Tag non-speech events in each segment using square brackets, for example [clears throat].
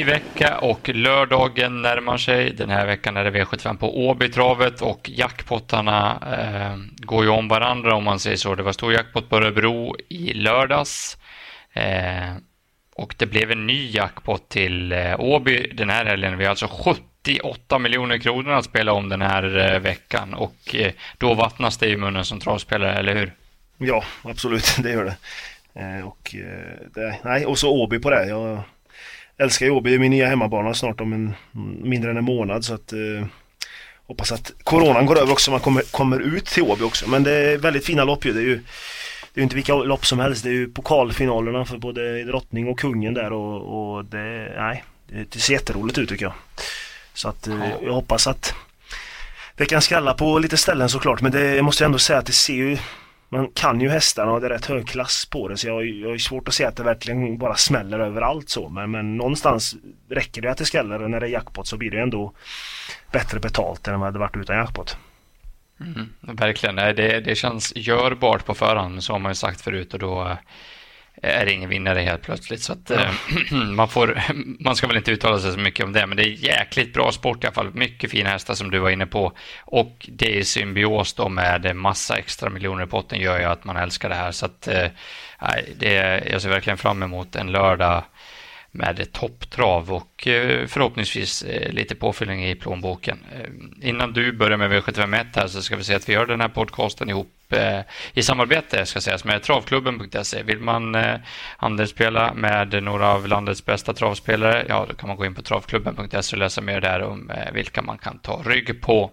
ny vecka och lördagen närmar sig. Den här veckan är det V75 på Åbytravet och jackpottarna eh, går ju om varandra om man säger så. Det var stor jackpot på Örebro i lördags. Eh, och det blev en ny jackpot till eh, Åby den här helgen. Vi har alltså 78 miljoner kronor att spela om den här eh, veckan och eh, då vattnas det i munnen som travspelare, eller hur? Ja, absolut, [laughs] det gör det. Eh, och, eh, det, nej, och så Åby på det. Jag älskar ju Åby, min nya hemmabana snart om en, mindre än en månad så att eh, Hoppas att coronan går över också så man kommer, kommer ut till Åby också. Men det är väldigt fina lopp ju. Det är ju det är inte vilka lopp som helst. Det är ju pokalfinalerna för både drottning och kungen där och, och det, nej, det ser jätteroligt ut tycker jag. Så att ja. jag hoppas att det kan skrälla på lite ställen såklart men det, jag måste ändå säga att det ser ju man kan ju hästarna och det är rätt hög klass på det så jag, jag har svårt att se att det verkligen bara smäller överallt så men, men någonstans räcker det att det skäller och när det är jackpot så blir det ändå bättre betalt än vad det hade varit utan jackpot. Mm, verkligen, det, det känns görbart på förhand så har man ju sagt förut och då är det ingen vinnare helt plötsligt. Så att, ja. Eh, [clears throat] man, får, [clears throat] man ska väl inte uttala sig så mycket om det, men det är jäkligt bra sport i alla fall. Mycket fina hästar som du var inne på. Och det är symbios då med massa extra miljoner i potten gör ju att man älskar det här. Så att, eh, det, jag ser verkligen fram emot en lördag med topptrav och eh, förhoppningsvis lite påfyllning i plånboken. Innan du börjar med V751 här så ska vi säga att vi gör den här podcasten ihop Eh, i samarbete ska sägas med travklubben.se. Vill man eh, handelsspela med några av landets bästa travspelare, ja då kan man gå in på travklubben.se och läsa mer där om eh, vilka man kan ta rygg på.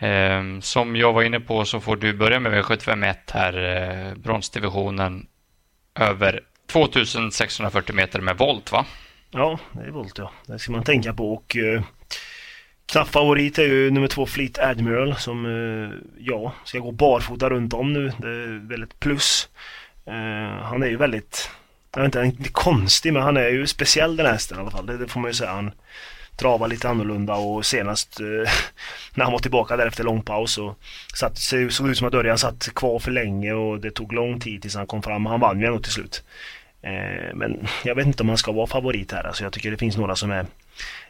Ehm, som jag var inne på så får du börja med V751 här, bronsdivisionen över 2640 meter med volt va? Ja, det är volt ja. Det ska man tänka på och eh, knapp favorit är ju nummer två Fleet Admiral som eh, ja, ska gå barfota runt om nu. Det är väldigt plus. Eh, han är ju väldigt, jag vet inte, inte konstig men han är ju speciell den här hästen i alla fall. Det, det får man ju säga. Han travar lite annorlunda och senast eh, [laughs] när han var tillbaka där efter lång paus så satt, såg ut som att Örjan satt kvar för länge och det tog lång tid tills han kom fram. Han vann ju ändå till slut. Men jag vet inte om han ska vara favorit här. Alltså jag tycker det finns några som är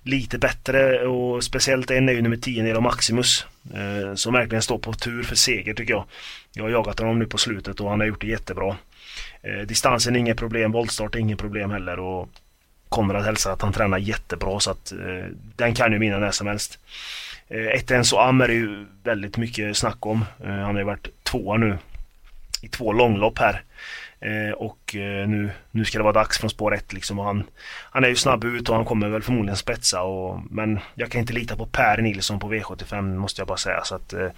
lite bättre och speciellt en är ju nummer 10 Nero Maximus. Eh, som verkligen står på tur för seger tycker jag. Jag har jagat honom nu på slutet och han har gjort det jättebra. Eh, distansen är inget problem, voltstart är inget problem heller och Konrad hälsar att han tränar jättebra så att eh, den kan ju vinna när som helst. Eh, ett Enzo Am är det ju väldigt mycket snack om. Eh, han har ju varit tvåa nu i två långlopp här. Eh, och eh, nu, nu ska det vara dags från spår 1 liksom. Och han, han är ju snabb ut och han kommer väl förmodligen spetsa. Och, men jag kan inte lita på Per Nilsson på V75 måste jag bara säga. Så att, eh,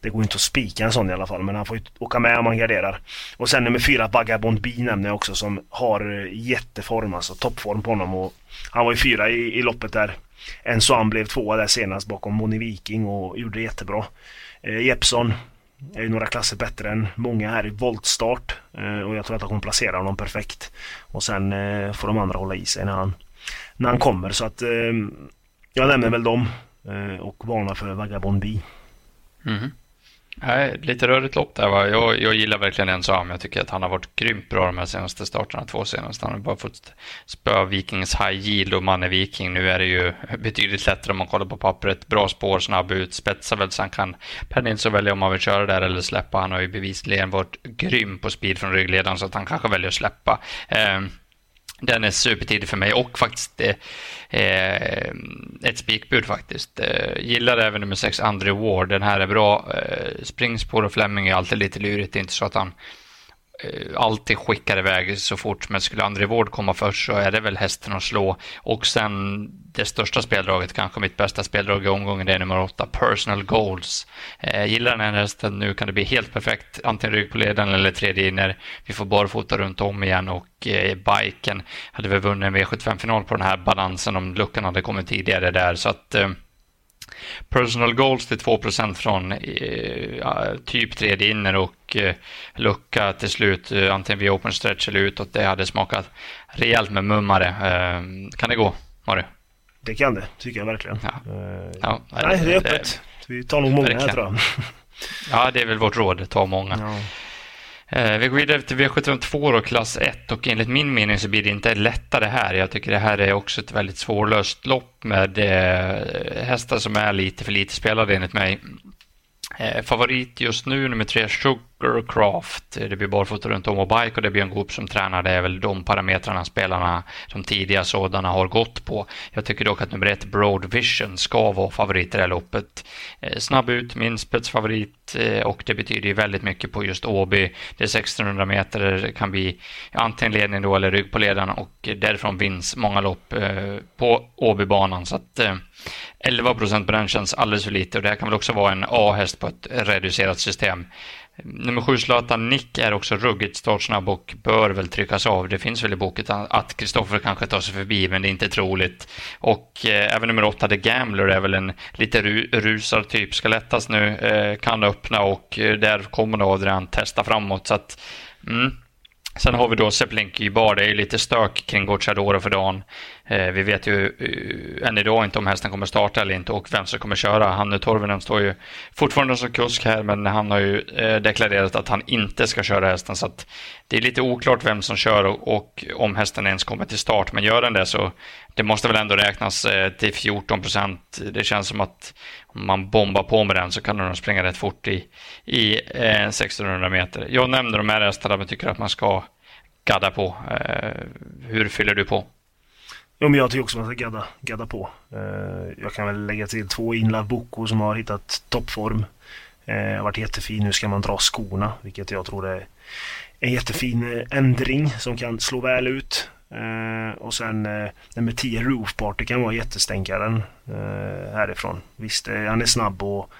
det går inte att spika en sån i alla fall. Men han får ju åka med om han garderar. Och sen nummer fyra Vagabond B nämner jag också som har eh, jätteform, alltså toppform på honom. Och han var ju fyra i, i loppet där. En så han blev tvåa där senast bakom Moni Viking och gjorde det jättebra. Eh, Jeppson är ju några klasser bättre än många här i voltstart. Eh, och jag tror att han kommer placera honom perfekt. Och sen eh, får de andra hålla i sig när han, när han kommer. Så att eh, jag nämner väl dem och varnar för Vagabond B. Mm. Nej, lite rörigt lopp där. Va? Jag, jag gillar verkligen en Sam. Jag tycker att han har varit grymt bra de här senaste starterna, två senaste. Han har bara fått spö Vikings high yield och man är viking. Nu är det ju betydligt lättare om man kollar på pappret. Bra spår, snabb ut, spetsar väl så han kan Per Nilsson välja om man vill köra där eller släppa. Han har ju bevisligen varit grym på speed från ryggledaren så att han kanske väljer att släppa. Eh, den är supertidig för mig och faktiskt eh, eh ett spikbud faktiskt. Eh, gillar även nummer 6, André Ward. Den här är bra. Eh, springspår och Fleming är alltid lite lurigt. Det är inte så att han Eh, alltid skickar iväg så fort. Men skulle André Wård komma först så är det väl hästen att slå. Och sen det största speldraget, kanske mitt bästa speldrag i omgången, det är nummer åtta, Personal Goals. Eh, gillar den här hästen nu kan det bli helt perfekt. Antingen rygg på ledaren eller tredje inner. Vi får barfota runt om igen och eh, biken hade vi vunnit en V75-final på den här balansen om luckan hade kommit tidigare där. Så att eh, Personal goals till 2% från eh, typ tredje inner och eh, lucka till slut, eh, antingen via open stretch eller utåt. Det hade smakat rejält med mummare. Eh, kan det gå, Mario? Det kan det, tycker jag verkligen. Ja. Eh, ja, nej, det är öppet. Vi tar nog många här tror jag. ja, det är väl vårt råd, ta många. Ja. Eh, vi går vidare till V752 och klass 1 och enligt min mening så blir det inte lättare här. Jag tycker det här är också ett väldigt svårlöst lopp med eh, hästar som är lite för lite spelade enligt mig. Eh, favorit just nu, nummer tre, Det blir barfota runt om och bike och det blir en Goop som tränar. Det är väl de parametrarna spelarna, de tidiga sådana, har gått på. Jag tycker dock att nummer ett, Broad Vision, ska vara favorit i det här loppet. Eh, snabb ut, min spetsfavorit eh, och det betyder ju väldigt mycket på just Åby. Det är 1600 meter, det kan bli antingen ledning då eller rygg på ledarna och därifrån vinns många lopp eh, på Åbybanan. Så att 11 procent på den känns alldeles för lite och det här kan väl också vara en A-häst på ett reducerat system. Nummer sju Zlatan Nick är också ruggigt startsnabb och bör väl tryckas av. Det finns väl i boken att Kristoffer kanske tar sig förbi, men det är inte troligt. Och eh, även nummer åtta The Gambler är väl en lite ru rusartyp. Ska lättas nu, eh, kan öppna och eh, där kommer nog Adrian testa framåt. Så att, mm, Sen har vi då Seplinki Bar. Det är ju lite stök kring Gocciadoro för dagen. Eh, vi vet ju eh, än idag inte om hästen kommer starta eller inte och vem som kommer köra. Hannu Torvinen står ju fortfarande som kusk här men han har ju eh, deklarerat att han inte ska köra hästen så att det är lite oklart vem som kör och, om hästen ens kommer till start. Men gör den det så det måste väl ändå räknas till 14 procent. Det känns som att om man bombar på med den så kan den springa rätt fort i, i 1600 meter. Jag nämnde de här hästarna men tycker att man ska gadda på. hur fyller du på? Jo, men jag tycker också man ska gadda, gadda på. Eh, jag kan väl lägga till två Inlav Boko som har hittat toppform. Eh, har varit jättefin. Nu ska man dra skorna, vilket jag tror är en jättefin eh, ändring som kan slå väl ut. Eh, och sen eh, nummer 10 Roof Party kan vara jättestänkaren eh, härifrån. Visst, eh, han är snabb och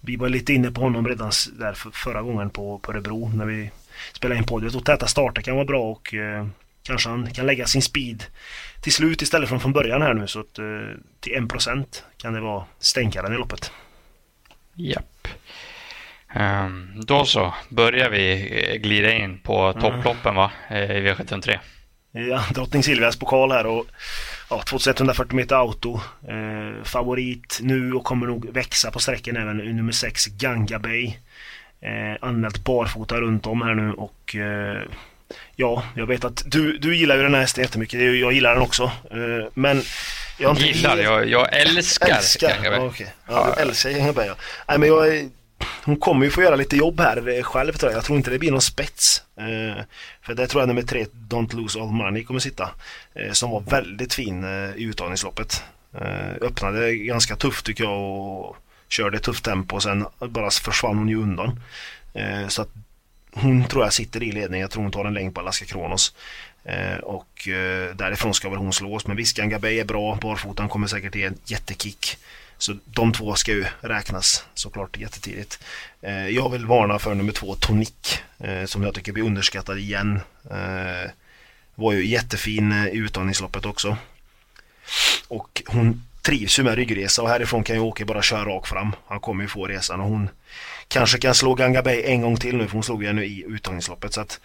vi var lite inne på honom redan där för, förra gången på, på Örebro när vi spelade in podiet. Och täta starter kan vara bra och eh, kanske han kan lägga sin speed till slut istället från från början här nu så att eh, till 1% kan det vara stänkaren i loppet. Japp. Um, då så börjar vi eh, glida in på mm. topploppen va? Eh, i V753. Ja, Drottning Silvias pokal här och ja, 2140 meter auto. Eh, favorit nu och kommer nog växa på sträckan även nummer 6 Ganga Bay. Eh, anmält barfota runt om här nu och eh, Ja, jag vet att du, du gillar ju den här hästen jättemycket. Jag gillar den också. Eh, men jag inte gillar, jag, jag älskar, älskar. Ja, okay. ja, du älskar Gängaberg ja. Nej, men jag, hon kommer ju få göra lite jobb här eh, själv tror jag. Jag tror inte det blir någon spets. Eh, för det tror jag nummer tre, Don't Lose All Money, kommer sitta. Som var väldigt fin i uttagningsloppet. Öppnade ganska tufft tycker jag och körde tufft tempo och sen bara försvann hon ju undan. Så att hon tror jag sitter i ledningen. Jag tror hon tar en längd på Alaska Kronos. Eh, och eh, därifrån ska väl hon slås. Men Viskan Gabay är bra. Barfotan kommer säkert ge en jättekick. Så de två ska ju räknas såklart jättetidigt. Eh, jag vill varna för nummer två, Tonic. Eh, som jag tycker blir underskattad igen. Eh, var ju jättefin eh, i uttagningsloppet också. Och hon trivs ju med ryggresa och härifrån kan ju Åke bara köra rakt fram. Han kommer ju få resan och hon kanske kan slå Ganga Bay en gång till nu för hon slog ju nu i uttagningsloppet. Så att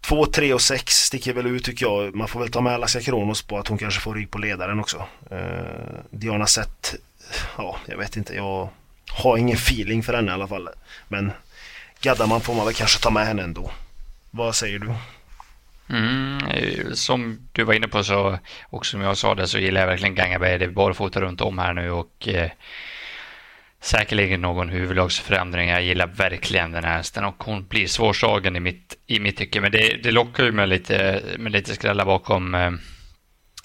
2, 3 och 6 sticker väl ut tycker jag. Man får väl ta med Alaska Kronos på att hon kanske får rygg på ledaren också. Eh, Diana Sett, ja jag vet inte. Jag har ingen feeling för henne i alla fall. Men gaddar man får man väl kanske ta med henne ändå. Vad säger du? Mm, eh, som du var inne på så, och som jag sa det, så gillar jag verkligen Gangaberg. Det är barfota runt om här nu och eh, säkerligen någon huvudlagsförändring. Jag gillar verkligen den här hästen och hon blir svårslagen i mitt, i mitt tycke. Men det, det lockar ju med lite, med lite skrällar bakom. Eh,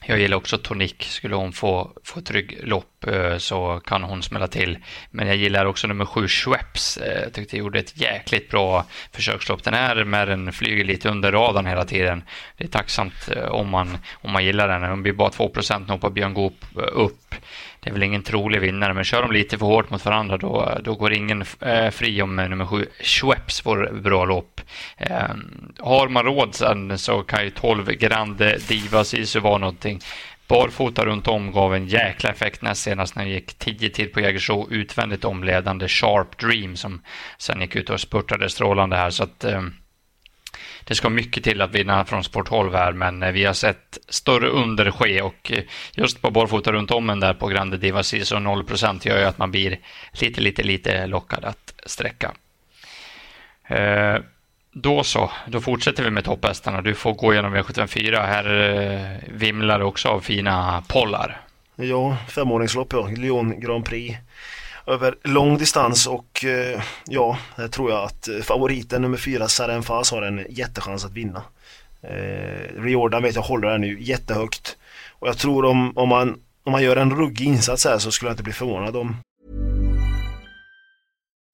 jag gillar också Tonic. Skulle hon få, få trygg lopp Eh, så kan hon smälla till. Men jag gillar också nummer sju Schweppes. Eh, jag tyckte jag gjorde ett jäkligt bra försökslopp. Den här med den flyger lite under radarn hela tiden. Det är tacksamt eh, om man, om man gillar den. Hon blir bara 2 nu på Björn Goop upp det är väl ingen trolig vinnare, men kör de lite för hårt mot varandra då, då går ingen eh, fri om nummer sju Schweppes får bra lopp. Eh, har man råd sen så kan ju 12 Grande Divas Sisu vara någonting. Barfota runt om gav en jäkla effekt näst senast när jag gick 10 till på Jägersro utvändigt omledande Sharp Dream som sen gick ut och spurtade strålande här. Så att, eh, det ska mycket till att vinna från Sport 12 här, men eh, vi har sett större under ske och eh, just på barfota runt om en där på Grande Diva så 0 gör ju att man blir lite, lite, lite lockad att sträcka. Eh, då så, då fortsätter vi med topphästarna. Du får gå igenom V754. Här eh, vimlar det också av fina pollar. Ja, femåringslopp ja. Lyon Grand Prix. Över lång distans och eh, ja, här tror jag att eh, favoriten nummer fyra, Saren Fas, har en jättechans att vinna. Eh, Riordan vet jag håller den nu jättehögt. Och jag tror om, om, man, om man gör en ruggig insats här så skulle jag inte bli förvånad om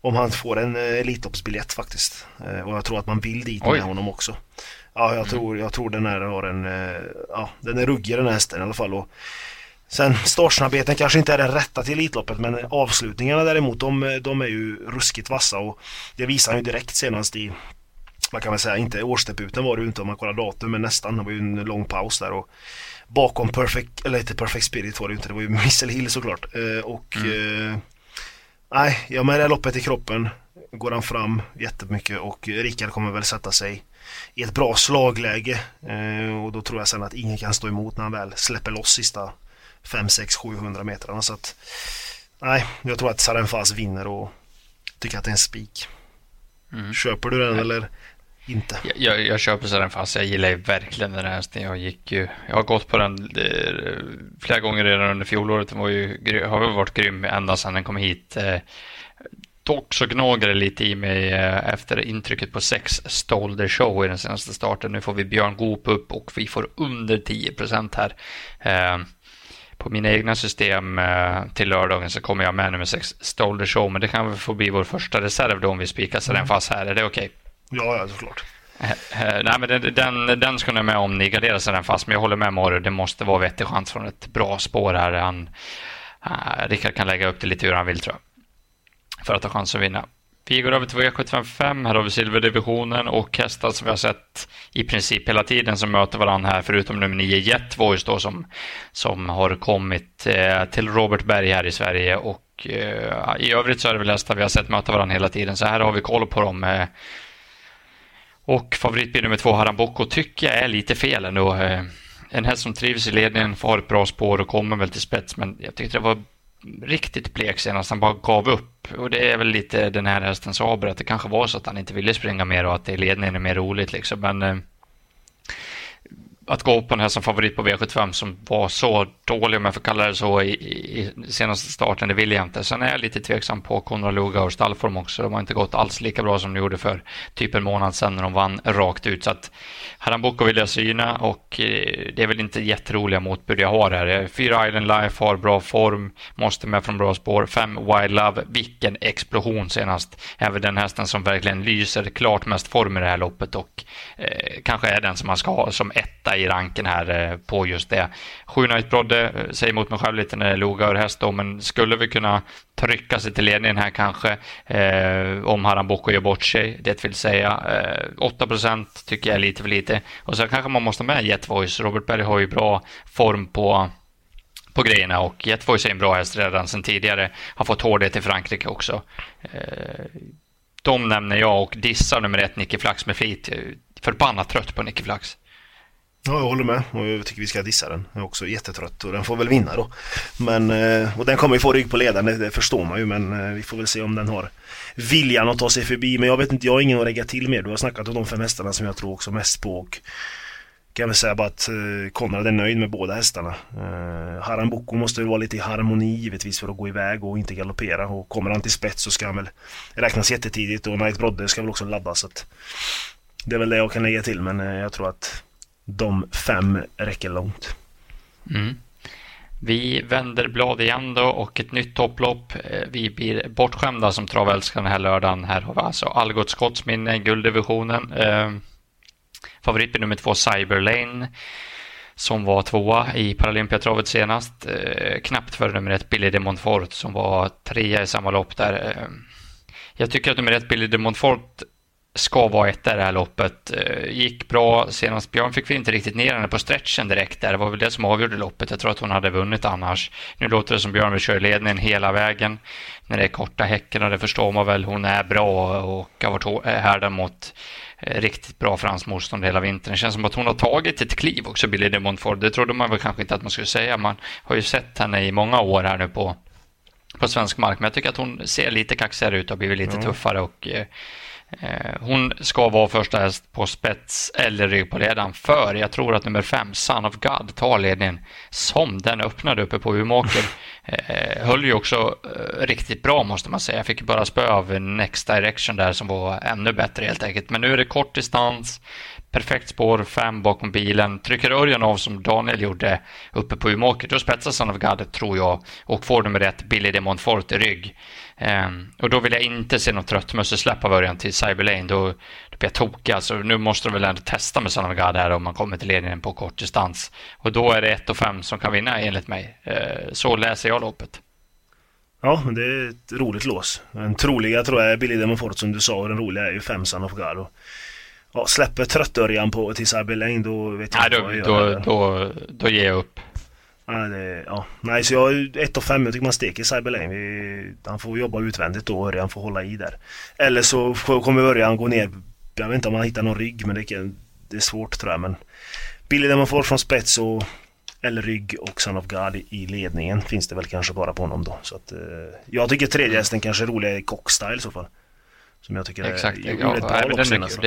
Om han får en eh, Elitloppsbiljett faktiskt. Eh, och jag tror att man vill dit Oj. med honom också. Ja, jag, Mm. tror, jag tror den här har en... eh, Ja, den är ruggig den här hästen i alla fall. Och sen startsnabbheten kanske inte är den rätta till Elitloppet men avslutningarna däremot de, de är ju ruskigt vassa och det visar han ju direkt senast i man kan väl säga, inte årsdebuten var det ju inte om man kollar datum men nästan. Det var ju en lång paus där och bakom Perfect, eller inte Perfect Spirit var det ju inte, det var ju Missile Hill såklart. Och eh, nej, ja med det här loppet i kroppen går han fram jättemycket och Rickard kommer väl sätta sig i ett bra slagläge eh, och då tror jag sen att ingen kan stå emot när han väl släpper loss sista 5, 6, 700 metrarna så att nej, jag tror att Sarenfaz vinner och tycker att det är en spik. Mm. Köper du den eller inte? Jag, jag, jag köper så den fast. Jag gillar ju verkligen den här hästen. Jag gick ju, jag har gått på den eh, flera gånger redan under fjolåret. Den var ju, har väl varit grym ända sedan den kom hit. Eh, Dock så gnager det lite i mig eh, efter intrycket på sex Stole the show i den senaste starten. Nu får vi Björn Goop upp och vi får under 10 procent här. Eh, På mina egna system eh, till lördagen så kommer jag med nummer sex Stole the show. Men det kan väl få bli vår första reserv då om vi spikar så den fast här. Är det okej? Ja, ja såklart. Eh, eh, nej, men den, den, den ska ni med om ni garderar sig den fast. Men jag håller med Mario. Det måste vara vettig chans från ett bra spår här. Han, uh, Rickard kan lägga upp det lite hur han vill tror jag. För att ha chans att vinna. Vi går över till V755. Här har vi silverdivisionen och hästar som vi har sett i princip hela tiden som möter varandra här. Förutom nummer 9 Jet Voice då som, som har kommit eh, till Robert Berg här i Sverige. Och eh, i övrigt så är det väl hästar vi har sett möta varandra hela tiden. Så här har vi koll på dem. Eh, och favoritbil nummer två, Haram Boko, tycker jag är lite fel ändå. Eh, en häst som trivs i ledningen, får ett bra spår och kommer väl till spets, men jag tyckte det var riktigt blek senast. Han bara gav upp. Och det är väl lite den här hästens aber, att det kanske var så att han inte ville springa mer och att det i ledningen är mer roligt liksom. Men eh, att gå på den här som favorit på V75 som var så dålig, om jag får kalla det så, i, i, senaste starten, det vill jag inte. Sen är jag lite tveksam på Konrad Lugauers stallform också. De har inte gått alls lika bra som de gjorde för typ en månad sedan när de vann rakt ut. Så att Haramboko vill jag syna och eh, det är väl inte jätteroliga motbud jag har här. Eh, fyra Island Life har bra form, måste med från bra spår. Fem Wild Love, vilken explosion senast. Även den hästen som verkligen lyser klart mest form i det här loppet och eh, kanske är den som man ska ha som etta i ranken här eh, på just det. Sju Brodde, eh, säger emot mig själv lite när det är Lugauer häst då, men skulle vi kunna trycka sig till ledningen här kanske eh, om Boko gör bort sig, det vill säga eh, 8% tycker jag är lite för lite. Och sen kanske man måste med Jetvoice. Robert Berg har ju bra form på på grejerna och Jetvoice är en bra häst redan sedan tidigare. Har fått hårdhet i Frankrike också. Eh, de nämner jag och dissar nummer ett Nicky Flax med flit. Förbannat trött på Nicky Flax. Ja, jag håller med och jag tycker vi ska dissa den. Jag är också jättetrött och den får väl vinna då. Men, eh, och den kommer ju få rygg på ledaren, det, det förstår man ju men eh, vi får väl se om den har viljan att ta sig förbi. Men jag vet inte, jag har ingen att lägga till mer. Du har snackat om de fem hästarna som jag tror också mest på och kan väl säga bara att eh, Konrad är nöjd med båda hästarna. Haram Boko måste väl vara lite i harmoni givetvis för att gå iväg och inte galoppera och kommer han till spets så ska han väl räknas jättetidigt och Knight Brodde ska väl också laddas. Så att det är väl det jag kan lägga till men jag tror att de fem räcker långt. Mm. Vi vänder blad igen då och ett nytt topplopp. Eh, vi blir bortskämda som travälskare den här lördagen. Här har vi alltså Algot Skottsminne, gulddivisionen. Eh, favorit nummer två, Cyberlane, som var tvåa i Paralympiatravet senast. Eh, knappt före nummer ett, Billy de Montfort, som var trea i samma lopp där. Eh, Jag tycker att nummer ett, Billy de Montfort, ska vara etta det här loppet. Eh, gick bra senast. Björn fick vi inte riktigt ner henne på stretchen direkt där. Det var väl det som avgjorde loppet. Jag tror att hon hade vunnit annars. Nu låter det som Björn vill köra ledningen hela vägen. När det är korta häcken och det förstår man väl. Hon är bra och har varit härdad mot eh, riktigt bra fransk motstånd hela vintern. Det känns som att hon har tagit ett kliv också, Billy de Montfort. Det trodde man väl kanske inte att man skulle säga. Man har ju sett henne i många år här nu på, på svensk mark. Men jag tycker att hon ser lite kaxigare ut och har blivit lite mm. tuffare. och Eh, hon ska vara första häst på spets eller rygg på ledaren för jag tror att nummer fem, Son of God, tar ledningen som den öppnade uppe på Umeåker. [laughs] Eh, höll ju också eh, riktigt bra måste man säga. Jag fick bara spö av Next Direction där som var ännu bättre helt enkelt. Men nu är det kort distans, perfekt spår, fem bakom bilen. Trycker Örjan av som Daniel gjorde uppe på Umeåker, då spetsar han av gardet tror jag och får nummer ett, Billy de Montfort i rygg. Um, och då vill jag inte se något tröttmössesläpp av Örjan till Cyberlane. Då, då blir jag tokig. Alltså, nu måste de väl ändå testa med Son här om man kommer till ledningen på kort distans. Och då är det 1 och 5 som kan vinna enligt mig. Uh, så läser jag loppet. Ja, det är ett roligt lås. Den troliga tror jag är Billy Demonfort som du sa och den roliga är ju 5 Son ja, släpper tröttörjan på till Cyberlane då vet jag Nej, inte då, vad jag gör. Då, då, då ger jag upp. Ja, det, ja. Nej, så jag 1 och 5. Jag tycker man steker Cyberlane. Han får jobba utvändigt då och han får hålla i där. Eller så kommer Örjan gå ner. Jag vet inte om han hittar någon rygg men det, det är svårt tror jag. Men Billy där man får från spets och eller rygg och Son of God i ledningen finns det väl kanske bara på honom då. Så att, eh, jag tycker tredje hästen kanske är roligare i Cockstyle i så fall. Som jag tycker Exakt, är, ja, ett bra lopp senast.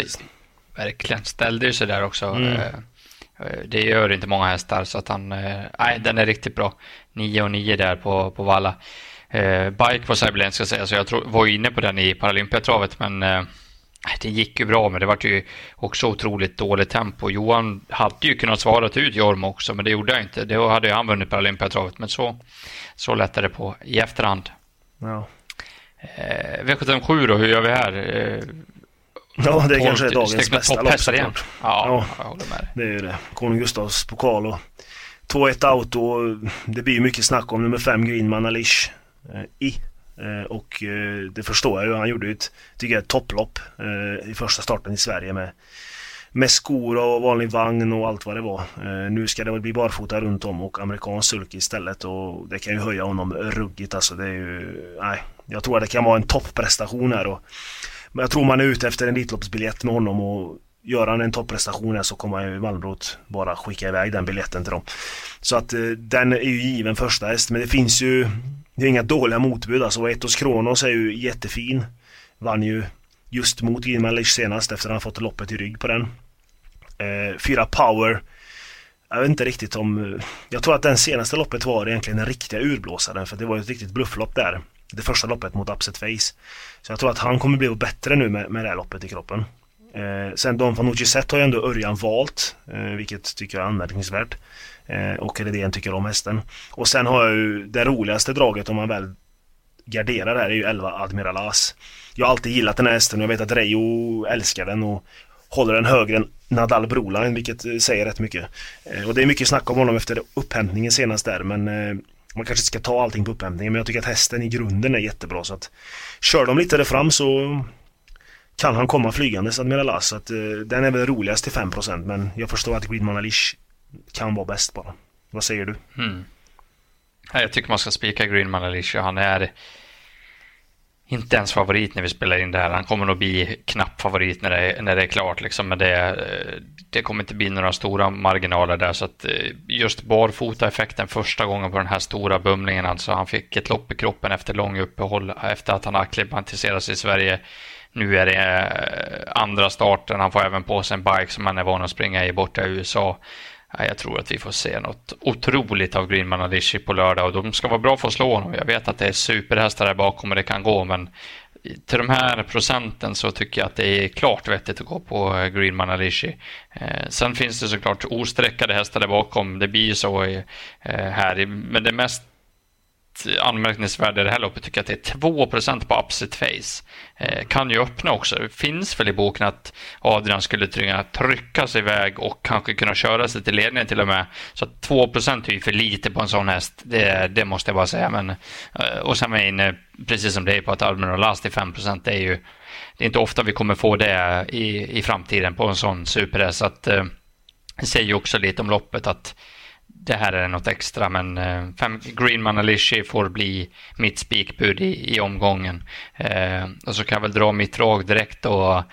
Verkligen, ställde ju sig där också. Mm. Eh, Eh, det gör inte många hästar så att han, eh, nej den är riktigt bra. 9 och 9 där på, på Valla. Bike på Cyberlane ska jag säga, så jag var inne på den i Paralympiatravet men det gick ju bra men det var ju också otroligt dåligt tempo. Johan hade ju kunnat svara ut Jorma också men det gjorde jag inte. Då hade ju han vunnit Paralympiatravet men så, så lättade det på i efterhand. Ja. Eh, V757 då, hur gör vi här? Ja, det kanske är dagens bästa lopp såklart. Ja, ja, jag håller med Det är ju det. Konung Gustavs pokal och 2-1 auto. Det blir mycket snack om nummer 5 Greenman Alish eh, i. Eh, och eh, det förstår jag ju. Han gjorde ju ett, tycker jag, ett topplopp i första starten i Sverige med, med skor och vanlig vagn och allt vad det var. Nu ska det väl bli barfota runt om och amerikansk sulky istället och det kan ju höja honom ruggigt alltså. Det är ju, nej. Jag tror att det kan vara en topprestation här och men jag tror man är ute efter en Elitloppsbiljett med honom och gör han en topprestation här så kommer ju Malmrot bara skicka iväg den biljetten till dem. Så att eh, den är ju given första häst men det finns ju det är inga dåliga motbud alltså. Etos Kronos är ju jättefin. Vann ju just mot Gilman senast efter att han fått loppet i rygg på den. Eh, fyra Power. Jag vet inte riktigt om... Eh, jag tror att den senaste loppet var egentligen den riktiga urblåsaren för det var ju ett riktigt blufflopp där det första loppet mot Upset Face. Så jag tror att han kommer bli bättre nu med, med det här loppet i kroppen. Eh, sen Don Fanucci Zet har ju ändå Örjan valt, eh, vilket tycker jag är anmärkningsvärt. Eh, och Redén tycker om hästen. Och sen har jag ju det roligaste draget om man väl garderar här är ju 11 Admiral As. Jag har alltid gillat den här hästen och jag vet att Reijo älskar den och håller den högre än Nadal Broline, vilket eh, säger rätt mycket. Eh, och det är mycket snack om honom efter upphämtningen senast där, men eh, man kanske ska ta allting på upphämtningen men jag tycker att hästen i grunden är jättebra så att Kör de lite där fram så kan han komma flygandes Admiral Lass. Så att, eh, den är väl roligast till 5% men jag förstår att Greenman Alish kan vara bäst bara. Vad säger du? Mm. Jag tycker man ska spika Greenman Alish. Han är inte ens favorit när vi spelar in det här. Han kommer nog bli knapp favorit när det är, när det är klart. Liksom. Men det, eh, det kommer inte bli några stora marginaler där. Så att eh, just barfota-effekten första gången på den här stora bumlingen. Alltså han fick ett lopp i kroppen efter lång uppehåll efter att han acklimatiserats i Sverige. Nu är det eh, andra starten. Han får även på sig en bike som han är van att springa i borta i USA. Jag tror att vi får se något otroligt av Greenman Alishi på lördag och de ska vara bra för att slå honom. Jag vet att det är superhästar där bakom och det kan gå men till de här procenten så tycker jag att det är klart vettigt att gå på Green Greenman Alishi. Eh, sen finns det såklart osträckade hästar där bakom. Det blir ju så eh, här. Men det mest anmärkningsvärda i det här loppet tycker jag att det är 2 på upset face. Eh, kan ju öppna också. Det finns väl i boken att Adrian skulle trycka, trycka sig iväg och kanske kunna köra sig till ledningen till och med. Så 2% är ju för lite på en sån häst. Det, det måste jag bara säga. Men, eh, och sen är jag inne, precis som det är på att Admiral Last är 5 det är ju det är inte ofta vi kommer få det i, i framtiden på en sån superhäst. Så att, eh, det säger ju också lite om loppet att det här är något extra, men eh, fem, Greenman Alishi får bli mitt spikbud i, i omgången. Eh, och så kan jag väl dra mitt drag direkt då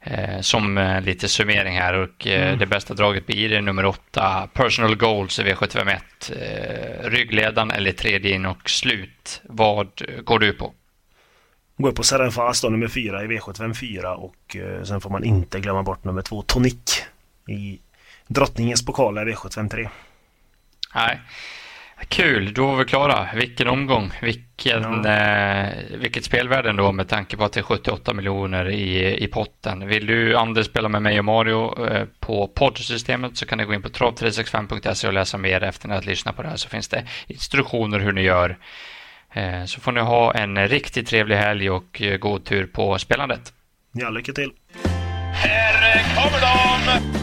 eh, som eh, lite summering här och eh, mm. det bästa draget blir det nummer åtta, Personal Goals i V751. Eh, ryggledan eller tredje in och slut. Vad går du på? Går på Serenfast då, nummer fyra i V754 och eh, sen får man inte glömma bort nummer två, Tonic i Drottningens pokal i V753. Nej. Kul, då var vi klara. Vilken omgång. Vilken, ja. eh, vilket spelvärde då med tanke på att det är 78 miljoner i, i potten. Vill du Anders spela med mig och Mario eh, på poddsystemet så kan ni gå in på trav365.se och läsa mer efter att lyssna på det här så finns det instruktioner hur ni gör. Eh, så får ni ha en riktigt trevlig helg och eh, god tur på spelandet. Ja, lycka till! Här kommer de!